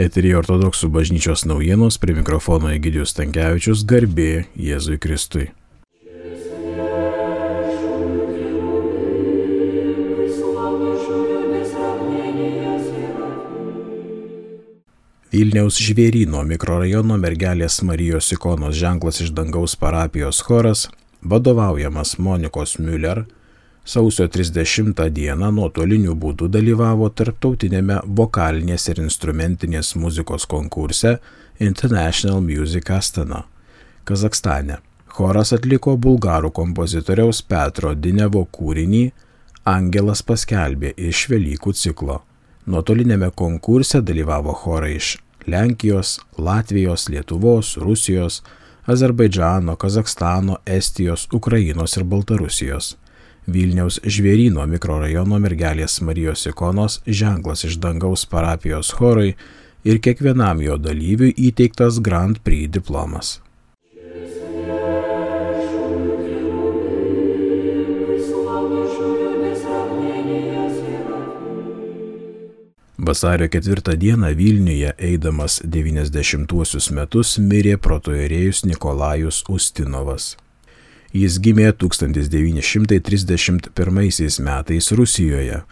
Eterija ortodoksų bažnyčios naujienos prie mikrofono Egidijus Tankievičius garbė Jėzui Kristui. Vilniaus žvėryno mikrorajono mergelės Marijos ikonos ženklas iš dangaus parapijos choras, vadovaujamas Monikos Müller, sausio 30 dieną nuotoliniu būdu dalyvavo tarptautinėme vokalinės ir instrumentinės muzikos konkurse International Music Astana, Kazakstane. Choras atliko bulgarų kompozitoriaus Petro Dinevo kūrinį Angelas paskelbė iš Velykų ciklo. Nuotolinėme konkurse dalyvavo chorai iš Lenkijos, Latvijos, Lietuvos, Rusijos, Azerbaidžano, Kazakstano, Estijos, Ukrainos ir Baltarusijos. Vilniaus žvėryno mikrorajono mergelės Marijos ikonos ženklas iš dangaus parapijos chorai ir kiekvienam jo dalyviui įteiktas Grand Prix diplomas. Vasario 4 dieną Vilniuje eidamas 90-uosius metus mirė protoerėjus Nikolajus Ustinovas. Jis gimė 1931 metais Rusijoje,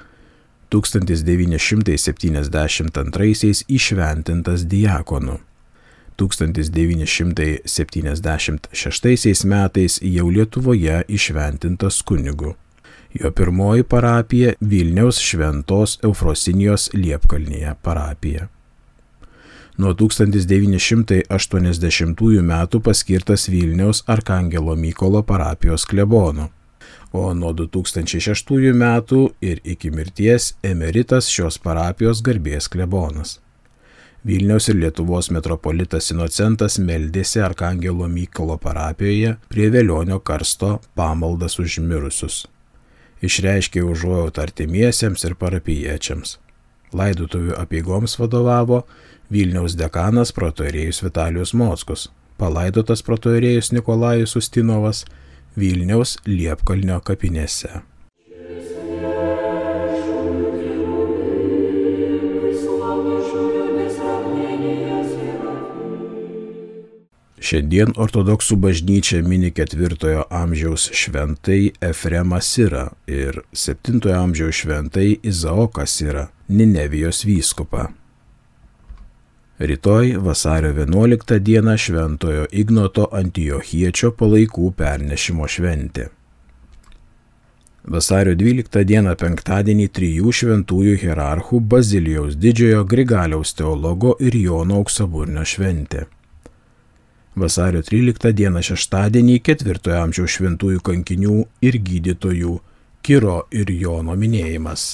1972 įšventintas diakonu. 1976 metais jau Lietuvoje įšventintas kunigu. Jo pirmoji parapija Vilniaus Šventos Eufrosinijos Liepkalnyje parapija. Nuo 1980 metų paskirtas Vilniaus Arkangelo Mykolo parapijos klebonu, o nuo 2006 metų ir iki mirties emeritas šios parapijos garbės klebonas. Vilniaus ir Lietuvos metropolitas Inocentas meldėsi Arkangelo Mykolo parapijoje prie Vėlionio karsto pamaldas už mirusius išreiškė užuojautą artimiesiems ir parapiečiams. Laidotuvių apiegoms vadovavo Vilniaus dekanas protoerėjus Vitalijus Mockus, palaidotas protoerėjus Nikolajus Ustinovas Vilniaus Liepkalnio kapinėse. Šiandien ortodoksų bažnyčia mini ketvirtojo amžiaus šventai Efremą Sirą ir septintojo amžiaus šventai Izaoką Sirą, Ninevijos vyskupą. Rytoj vasario 11 dieną šventojo Ignoto Antijochiečio palaikų pernešimo šventė. Vasario 12 dieną penktadienį trijų šventųjų hierarchų Bazilijaus didžiojo Grigaliaus teologo ir Jono auksaburnio šventė. Vasario 13 dieną šeštadienį ketvirtojo amžiaus šventųjų kankinių ir gydytojų Kiro ir Jono minėjimas.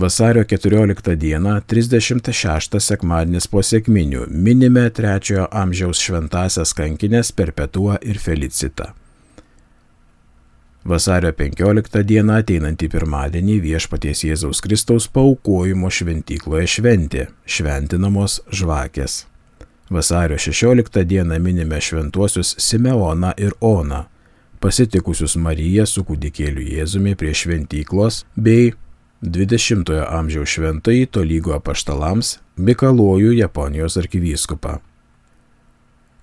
Vasario 14 dieną 36 sekmadienis po sėkminių minime trečiojo amžiaus šventasias kankinės Perpetua ir Felicita. Vasario 15 dieną ateinantį pirmadienį viešpaties Jėzaus Kristaus paukojimo šventykloje šventė, šventinamos žvakės. Vasario 16 dieną minime šventuosius Simeoną ir Oną, pasitikusius Mariją su kūdikėliu Jėzumi prie šventyklos, bei 20-ojo amžiaus šventai tolygo apaštalams Mikalojų Japonijos arkivyskupą.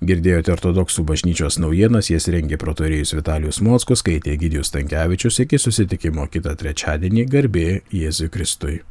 Girdėjote ortodoksų bažnyčios naujienas, jas rengė protorėjus Vitalijus Mockus, skaitė Gidijus Tankievičius, iki susitikimo kitą trečiadienį garbė Jėzui Kristui.